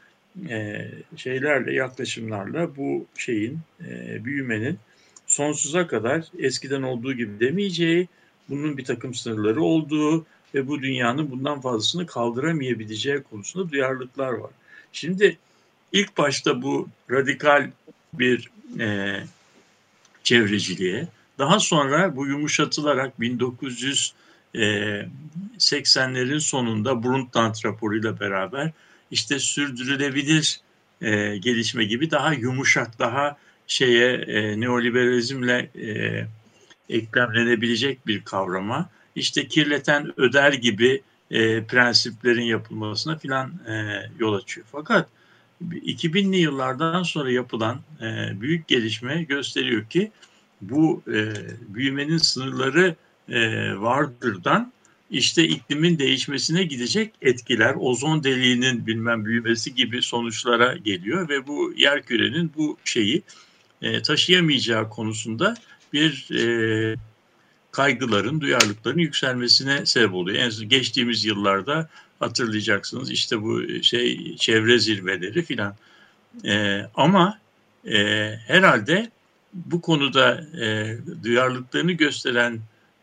e, şeylerle yaklaşımlarla bu şeyin e, büyümenin sonsuza kadar eskiden olduğu gibi demeyeceği, bunun bir takım sınırları olduğu ve bu dünyanın bundan fazlasını kaldıramayabileceği konusunda duyarlılıklar var. Şimdi ilk başta bu radikal bir e, çevreciliğe, daha sonra bu yumuşatılarak 1980'lerin sonunda Brundtland raporuyla beraber işte sürdürülebilir e, gelişme gibi daha yumuşak, daha şeye e, neoliberalizmle e, eklemlenebilecek bir kavrama, işte kirleten öder gibi e, prensiplerin yapılmasına filan e, yol açıyor. Fakat 2000'li yıllardan sonra yapılan e, büyük gelişme gösteriyor ki bu e, büyümenin sınırları e, vardırdan işte iklimin değişmesine gidecek etkiler, ozon deliğinin bilmem büyümesi gibi sonuçlara geliyor ve bu yer kürenin bu şeyi e, taşıyamayacağı konusunda bir e, kaygıların, duyarlılıkların yükselmesine sebep oluyor. En geçtiğimiz yıllarda hatırlayacaksınız işte bu şey çevre zirveleri filan. E, ama e, herhalde bu konuda e, duyarlılıklarını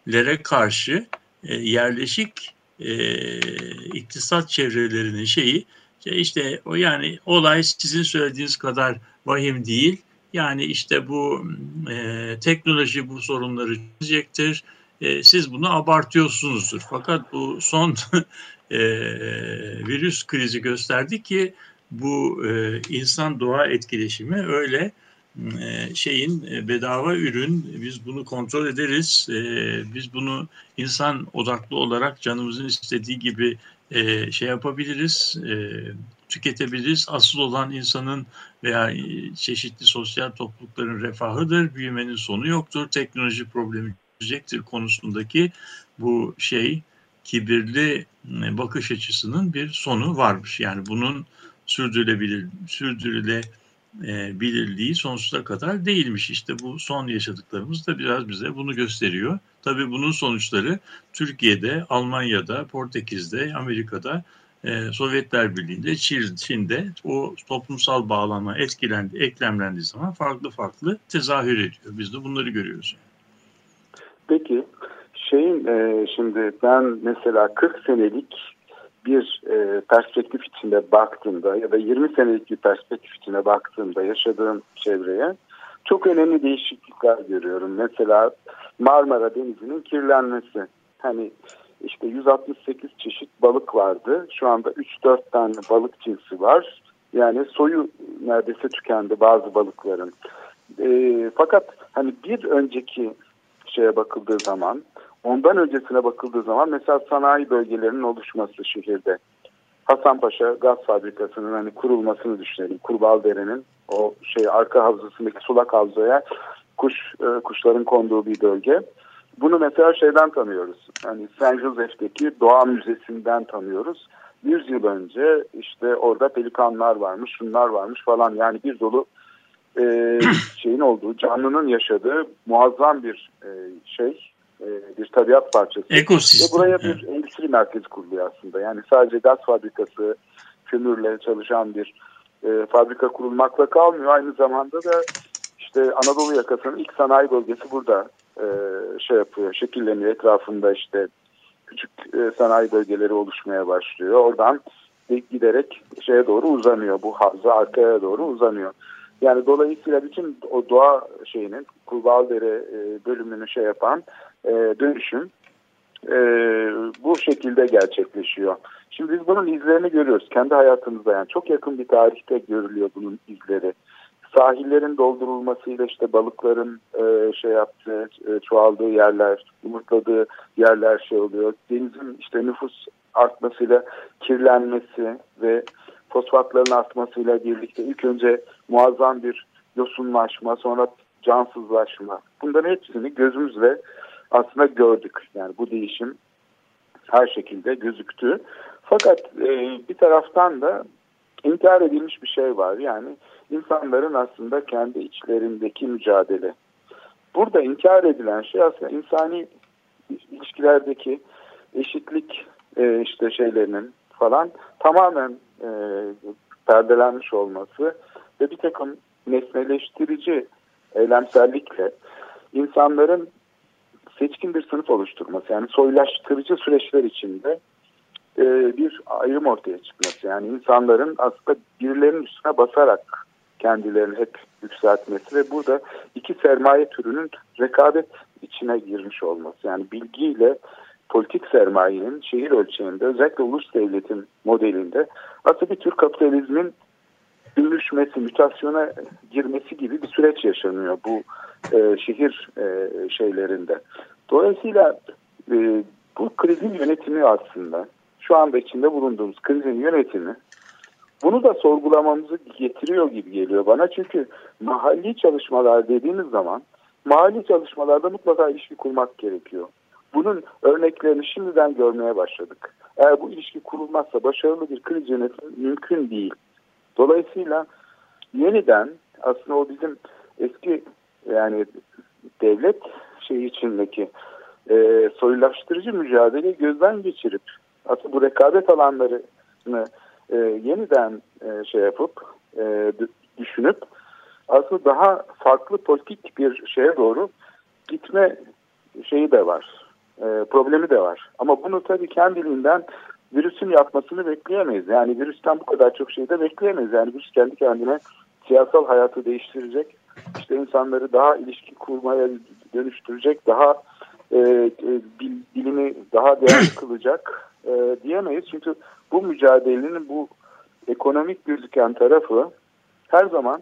gösterenlere karşı e, yerleşik e, iktisat çevrelerinin şeyi işte o yani olay sizin söylediğiniz kadar vahim değil yani işte bu e, teknoloji bu sorunları çözecektir. E, siz bunu abartıyorsunuzdur. Fakat bu son [laughs] e, virüs krizi gösterdi ki bu e, insan doğa etkileşimi öyle e, şeyin e, bedava ürün biz bunu kontrol ederiz e, biz bunu insan odaklı olarak canımızın istediği gibi e, şey yapabiliriz e, tüketebiliriz. Asıl olan insanın veya e, çeşitli sosyal toplulukların refahıdır. Büyümenin sonu yoktur. Teknoloji problemi çözecektir konusundaki bu şey kibirli e, bakış açısının bir sonu varmış. Yani bunun sürdürülebilir, sürdürülebilirliği sonsuza kadar değilmiş. İşte bu son yaşadıklarımız da biraz bize bunu gösteriyor. Tabii bunun sonuçları Türkiye'de, Almanya'da, Portekiz'de, Amerika'da e, Sovyetler Birliği'nde, Çin'de o toplumsal bağlanma etkilendi, eklemlendiği zaman farklı farklı tezahür ediyor. Biz de bunları görüyoruz. Peki şeyin e, şimdi ben mesela 40 senelik bir e, perspektif içinde baktığımda ya da 20 senelik bir perspektif içinde baktığımda yaşadığım çevreye çok önemli değişiklikler görüyorum. Mesela Marmara Denizi'nin kirlenmesi. Hani işte 168 çeşit balık vardı. Şu anda 3-4 tane balık cinsi var. Yani soyu neredeyse tükendi bazı balıkların. E, fakat hani bir önceki şeye bakıldığı zaman, ondan öncesine bakıldığı zaman mesela sanayi bölgelerinin oluşması şehirde. Hasanpaşa gaz fabrikasının hani kurulmasını düşünelim. Kurbağadere'nin o şey arka havzasındaki sulak havzaya kuş e, kuşların konduğu bir bölge. Bunu mesela şeyden tanıyoruz. Hani San Jose'deki Doğa Müzesi'nden tanıyoruz. 100 yıl önce işte orada pelikanlar varmış, şunlar varmış falan. Yani bir dolu e, [clears throat] şeyin olduğu, canlının yaşadığı muazzam bir e, şey, bir tabiat parçası. Ekosistem. Ve buraya bir endüstri merkezi kuruluyor aslında. Yani sadece gaz fabrikası, kömürle çalışan bir e, fabrika kurulmakla kalmıyor. Aynı zamanda da işte Anadolu yakasının ilk sanayi bölgesi burada e, şey yapıyor, şekilleniyor. Etrafında işte küçük e, sanayi bölgeleri oluşmaya başlıyor. Oradan giderek şeye doğru uzanıyor. Bu havza arkaya doğru uzanıyor. Yani dolayısıyla bütün o doğa şeyinin Kurbağadere e, bölümünü şey yapan e, dönüşüm e, bu şekilde gerçekleşiyor. Şimdi biz bunun izlerini görüyoruz kendi hayatımızda yani çok yakın bir tarihte görülüyor bunun izleri. Sahillerin doldurulmasıyla işte balıkların e, şey yaptığı, e, çoğaldığı yerler, yumurtladığı yerler şey oluyor. Denizin işte nüfus artmasıyla kirlenmesi ve fosfatların artmasıyla birlikte ilk önce muazzam bir yosunlaşma, sonra cansızlaşma. Bunların hepsini gözümüzle aslında gördük. Yani bu değişim her şekilde gözüktü. Fakat e, bir taraftan da inkar edilmiş bir şey var. Yani insanların aslında kendi içlerindeki mücadele. Burada inkar edilen şey aslında insani ilişkilerdeki eşitlik e, işte şeylerinin falan tamamen e, perdelenmiş olması ve bir takım nesneleştirici eylemsellikle insanların seçkin bir sınıf oluşturması yani soylaştırıcı süreçler içinde e, bir ayrım ortaya çıkması. Yani insanların aslında birilerinin üstüne basarak kendilerini hep yükseltmesi ve burada iki sermaye türünün rekabet içine girmiş olması. Yani bilgiyle politik sermayenin şehir ölçeğinde özellikle ulus devletin modelinde aslında bir tür kapitalizmin dönüşmesi, mütasyona girmesi gibi bir süreç yaşanıyor bu e, şehir e, şeylerinde. Dolayısıyla e, bu krizin yönetimi aslında şu anda içinde bulunduğumuz krizin yönetimi bunu da sorgulamamızı getiriyor gibi geliyor bana. Çünkü mahalli çalışmalar dediğimiz zaman mahalli çalışmalarda mutlaka ilişki kurmak gerekiyor. Bunun örneklerini şimdiden görmeye başladık. Eğer bu ilişki kurulmazsa başarılı bir kriz yönetimi mümkün değil. Dolayısıyla yeniden aslında o bizim eski yani devlet şey içindeki e, soyulaştırıcı mücadeleyi gözden geçirip aslında bu rekabet alanlarını e, yeniden e, şey yapıp e, düşünüp aslında daha farklı politik bir şeye doğru gitme şeyi de var. E, problemi de var. Ama bunu tabii kendiliğinden virüsün yapmasını bekleyemeyiz. Yani virüsten bu kadar çok şey de bekleyemeyiz. Yani virüs kendi kendine siyasal hayatı değiştirecek. İşte insanları daha ilişki kurmaya dönüştürecek. Daha e, e, bilimi daha değerli [clears throat] kılacak e, diyemeyiz. Çünkü bu mücadelenin bu ekonomik gözüken tarafı her zaman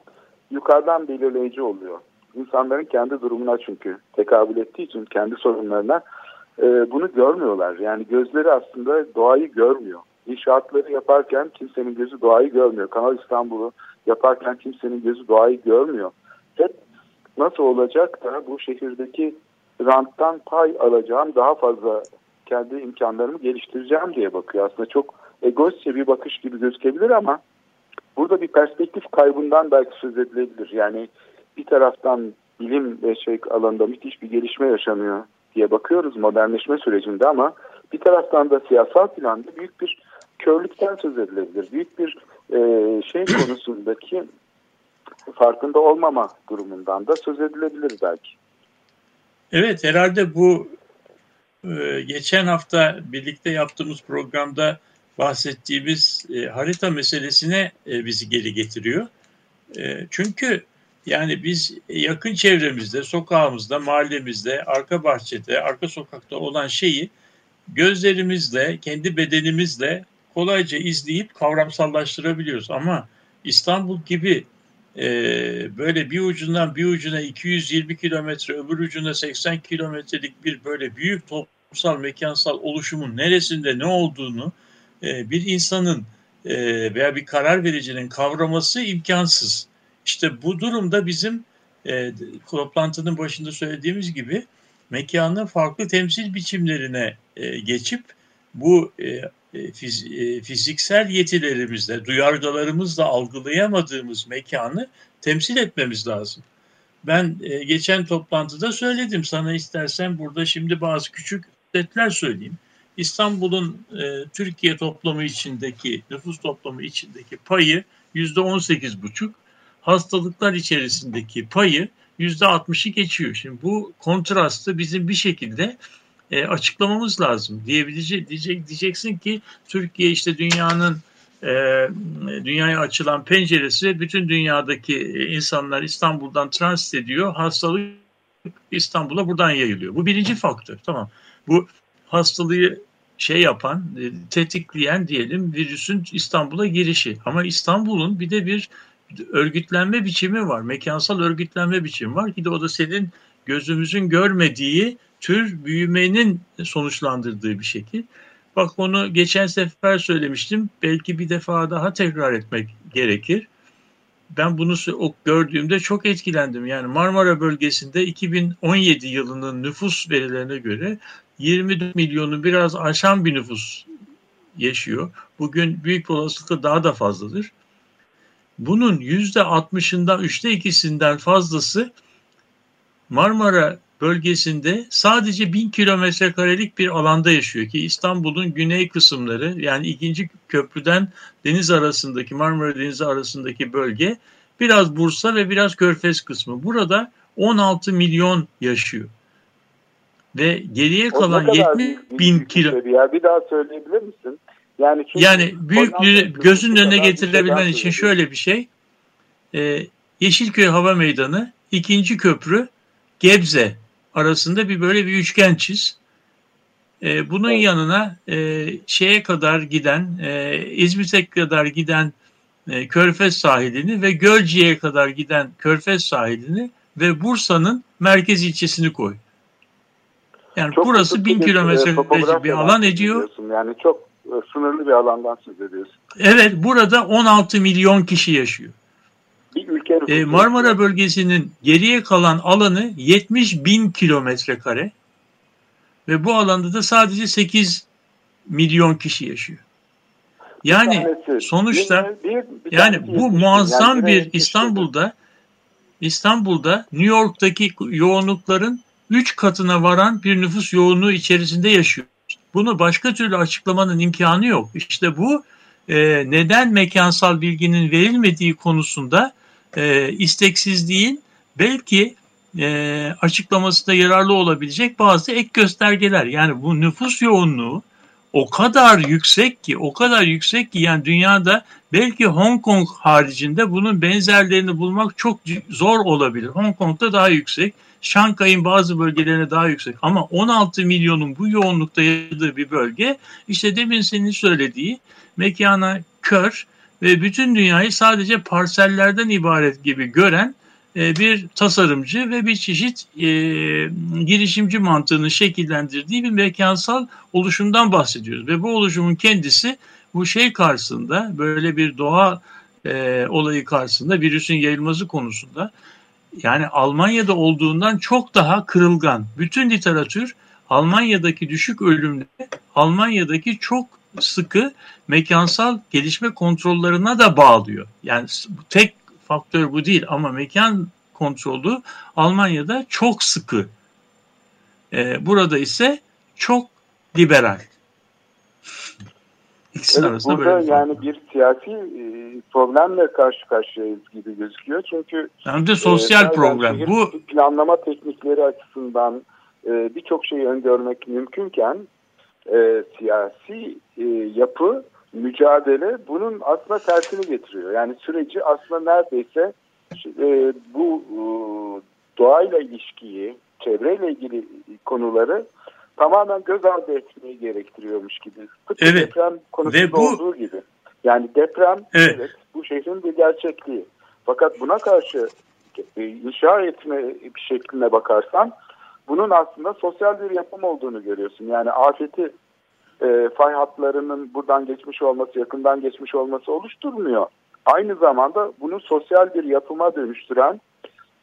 yukarıdan belirleyici oluyor. İnsanların kendi durumuna çünkü tekabül ettiği için kendi sorunlarına e, bunu görmüyorlar. Yani gözleri aslında doğayı görmüyor. İnşaatları yaparken kimsenin gözü doğayı görmüyor. Kanal İstanbul'u yaparken kimsenin gözü doğayı görmüyor. Hep nasıl olacak da bu şehirdeki ranttan pay alacağım daha fazla kendi imkanlarımı geliştireceğim diye bakıyor. Aslında çok egoistçe bir bakış gibi gözükebilir ama burada bir perspektif kaybından belki söz edilebilir. Yani bir taraftan bilim ve şey alanında müthiş bir gelişme yaşanıyor diye bakıyoruz modernleşme sürecinde ama bir taraftan da siyasal planda büyük bir körlükten söz edilebilir. Büyük bir e, şey konusundaki farkında olmama durumundan da söz edilebilir belki. Evet herhalde bu e, geçen hafta birlikte yaptığımız programda bahsettiğimiz e, harita meselesine e, bizi geri getiriyor. Çünkü yani biz yakın çevremizde, sokağımızda, mahallemizde, arka bahçede, arka sokakta olan şeyi gözlerimizle, kendi bedenimizle kolayca izleyip kavramsallaştırabiliyoruz. Ama İstanbul gibi e, böyle bir ucundan bir ucuna 220 kilometre, öbür ucuna 80 kilometrelik bir böyle büyük toplumsal, mekansal oluşumun neresinde ne olduğunu e, bir insanın e, veya bir karar vericinin kavraması imkansız. İşte bu durumda bizim e, toplantının başında söylediğimiz gibi mekanın farklı temsil biçimlerine e, geçip bu fiz, e, fiziksel yetilerimizle, duyargalarımızla algılayamadığımız mekanı temsil etmemiz lazım. Ben e, geçen toplantıda söyledim sana istersen burada şimdi bazı küçük detler söyleyeyim. İstanbul'un e, Türkiye toplamı içindeki, nüfus toplamı içindeki payı yüzde on sekiz buçuk, hastalıklar içerisindeki payı yüzde altmışı geçiyor. Şimdi bu kontrastı bizim bir şekilde e, açıklamamız lazım. Diyebilecek, diyecek, diyeceksin ki Türkiye işte dünyanın e, dünyaya açılan penceresi bütün dünyadaki insanlar İstanbul'dan transit ediyor. Hastalık İstanbul'a buradan yayılıyor. Bu birinci faktör. Tamam. Bu hastalığı şey yapan, e, tetikleyen diyelim virüsün İstanbul'a girişi. Ama İstanbul'un bir de bir örgütlenme biçimi var. Mekansal örgütlenme biçimi var ki de o da senin gözümüzün görmediği tür büyümenin sonuçlandırdığı bir şekil. Bak onu geçen sefer söylemiştim. Belki bir defa daha tekrar etmek gerekir. Ben bunu gördüğümde çok etkilendim. Yani Marmara bölgesinde 2017 yılının nüfus verilerine göre 20 milyonu biraz aşan bir nüfus yaşıyor. Bugün büyük olasılıkla daha da fazladır. Bunun yüzde 60'ından üçte ikisinden fazlası Marmara bölgesinde sadece bin kilometre karelik bir alanda yaşıyor ki İstanbul'un güney kısımları yani ikinci köprüden deniz arasındaki Marmara Denizi arasındaki bölge biraz Bursa ve biraz Körfez kısmı. Burada 16 milyon yaşıyor. Ve geriye kalan 70 bin kilo. Ya bir daha söyleyebilir misin? Yani, yani büyüklüğü gözün önüne getirebilmen için şöyle bir şey. E, Yeşilköy Hava Meydanı, ikinci köprü, Gebze arasında bir böyle bir üçgen çiz. E, bunun yanına e, şeye kadar giden, e, İzmit'e kadar giden e, Körfez sahilini ve Gölcük'e kadar giden Körfez sahilini ve Bursa'nın merkez ilçesini koy. Yani çok burası bin kilometre bir alan ediyor. Yani çok e, sınırlı bir alandan söz ediyorsun. Evet burada 16 milyon kişi yaşıyor. Bir ülke ee, Marmara bölgesinin geriye kalan alanı 70 bin kilometre kare ve bu alanda da sadece 8 milyon kişi yaşıyor. Yani tanesi, sonuçta bir, bir, bir yani bu muazzam yani bir İstanbul'da İstanbul'da New York'taki yoğunlukların 3 katına varan bir nüfus yoğunluğu içerisinde yaşıyor. Bunu başka türlü açıklamanın imkanı yok. İşte bu e, neden mekansal bilginin verilmediği konusunda e, isteksizliğin belki e, açıklaması da yararlı olabilecek bazı ek göstergeler. Yani bu nüfus yoğunluğu o kadar yüksek ki, o kadar yüksek ki yani dünyada belki Hong Kong haricinde bunun benzerlerini bulmak çok zor olabilir. Hong Kong'da daha yüksek. Şangay'ın bazı bölgelerine daha yüksek ama 16 milyonun bu yoğunlukta yaşadığı bir bölge işte demin senin söylediği mekana kör ve bütün dünyayı sadece parsellerden ibaret gibi gören e, bir tasarımcı ve bir çeşit e, girişimci mantığını şekillendirdiği bir mekansal oluşumdan bahsediyoruz. Ve bu oluşumun kendisi bu şey karşısında böyle bir doğa e, olayı karşısında virüsün yayılması konusunda yani Almanya'da olduğundan çok daha kırılgan. Bütün literatür Almanya'daki düşük ölümle Almanya'daki çok sıkı mekansal gelişme kontrollerine de bağlıyor. Yani tek faktör bu değil ama mekan kontrolü Almanya'da çok sıkı. Ee, burada ise çok liberal. [laughs] İkisinin evet, arasında burada böyle yani bir siyasi e, problemle karşı karşıyayız gibi gözüküyor. Çünkü hem de sosyal e, problem. Bu planlama teknikleri açısından e, birçok şeyi öngörmek mümkünken e, siyasi e, yapı, mücadele bunun aslında tersini getiriyor. Yani süreci aslında neredeyse e, bu e, doğayla ilişkiyi, çevreyle ilgili konuları tamamen göz ardı etmeyi gerektiriyormuş gibi. Tıpkı evet. deprem konusunda Ve bu... olduğu gibi. Yani deprem evet. evet bu şehrin bir gerçekliği. Fakat buna karşı e, inşa etme şekline bakarsan bunun aslında sosyal bir yapım olduğunu görüyorsun. Yani afeti e, fay hatlarının buradan geçmiş olması, yakından geçmiş olması oluşturmuyor. Aynı zamanda bunu sosyal bir yapıma dönüştüren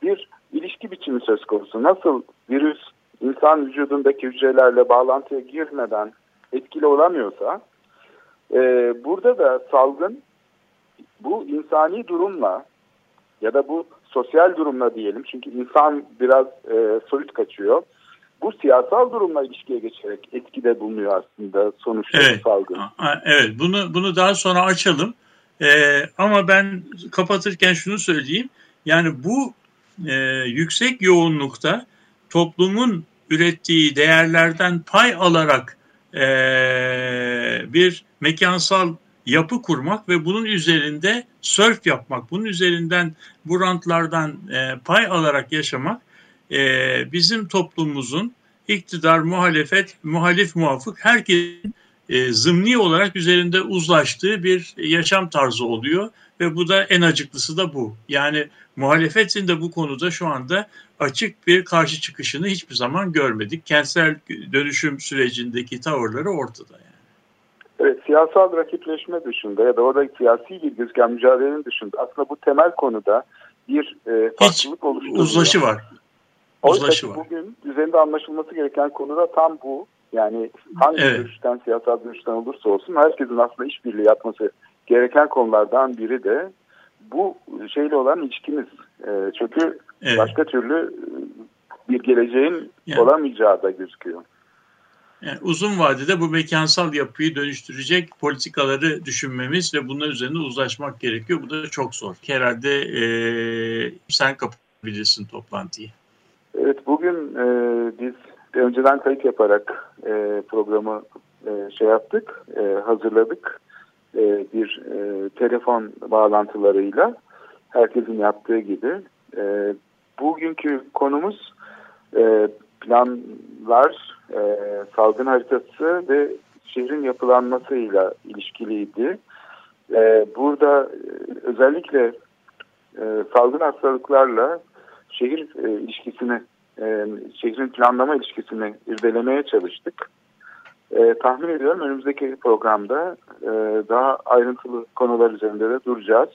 bir ilişki biçimi söz konusu. Nasıl virüs insan vücudundaki hücrelerle bağlantıya girmeden etkili olamıyorsa, e, burada da salgın bu insani durumla ya da bu sosyal durumla diyelim çünkü insan biraz e, soyut kaçıyor. Bu siyasal durumla ilişkiye geçerek etkide bulunuyor aslında sonuçta Evet. salgın. Evet bunu bunu daha sonra açalım. Ee, ama ben kapatırken şunu söyleyeyim. Yani bu e, yüksek yoğunlukta toplumun ürettiği değerlerden pay alarak e, bir mekansal yapı kurmak ve bunun üzerinde sörf yapmak, bunun üzerinden bu rantlardan e, pay alarak yaşamak e, bizim toplumumuzun iktidar, muhalefet, muhalif muafık herkesin e, zımni olarak üzerinde uzlaştığı bir yaşam tarzı oluyor ve bu da en acıklısı da bu. Yani muhalefetin de bu konuda şu anda açık bir karşı çıkışını hiçbir zaman görmedik. Kentsel dönüşüm sürecindeki tavırları ortada. Evet, siyasal rakipleşme dışında ya da orada siyasi bir gözüken mücadelenin dışında aslında bu temel konuda bir e, farklılık oluşturuyor. Uzlaşı var. Uzlaşı var. bugün üzerinde anlaşılması gereken konu da tam bu. Yani hangi Evet. görüşten, siyasal görüşten olursa olsun herkesin aslında işbirliği yapması gereken konulardan biri de bu şeyle olan ilişkimiz. E, çünkü Evet. başka türlü bir geleceğin Yani- olamayacağı da gözüküyor. Yani uzun vadede bu mekansal yapıyı dönüştürecek politikaları düşünmemiz ve bunlar üzerinde uzlaşmak gerekiyor. Bu da çok zor. Herhalde e, sen kapatabilirsin toplantıyı. Evet bugün e, biz önceden kayıt yaparak e, programı e, şey yaptık, e, hazırladık. E, bir e, telefon bağlantılarıyla herkesin yaptığı gibi. E, bugünkü konumuz e, planlar, e, salgın haritası ve şehrin yapılanmasıyla ilişkiliydi. E, burada e, özellikle e, salgın hastalıklarla şehir e, ilişkisini, e, şehrin planlama ilişkisini irdelemeye çalıştık. E, tahmin ediyorum önümüzdeki programda e, daha ayrıntılı konular üzerinde de duracağız.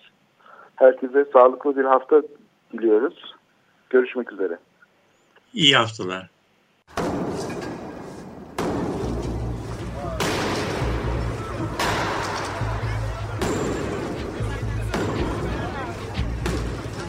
Herkese sağlıklı bir hafta diliyoruz. Görüşmek üzere. İyi haftalar.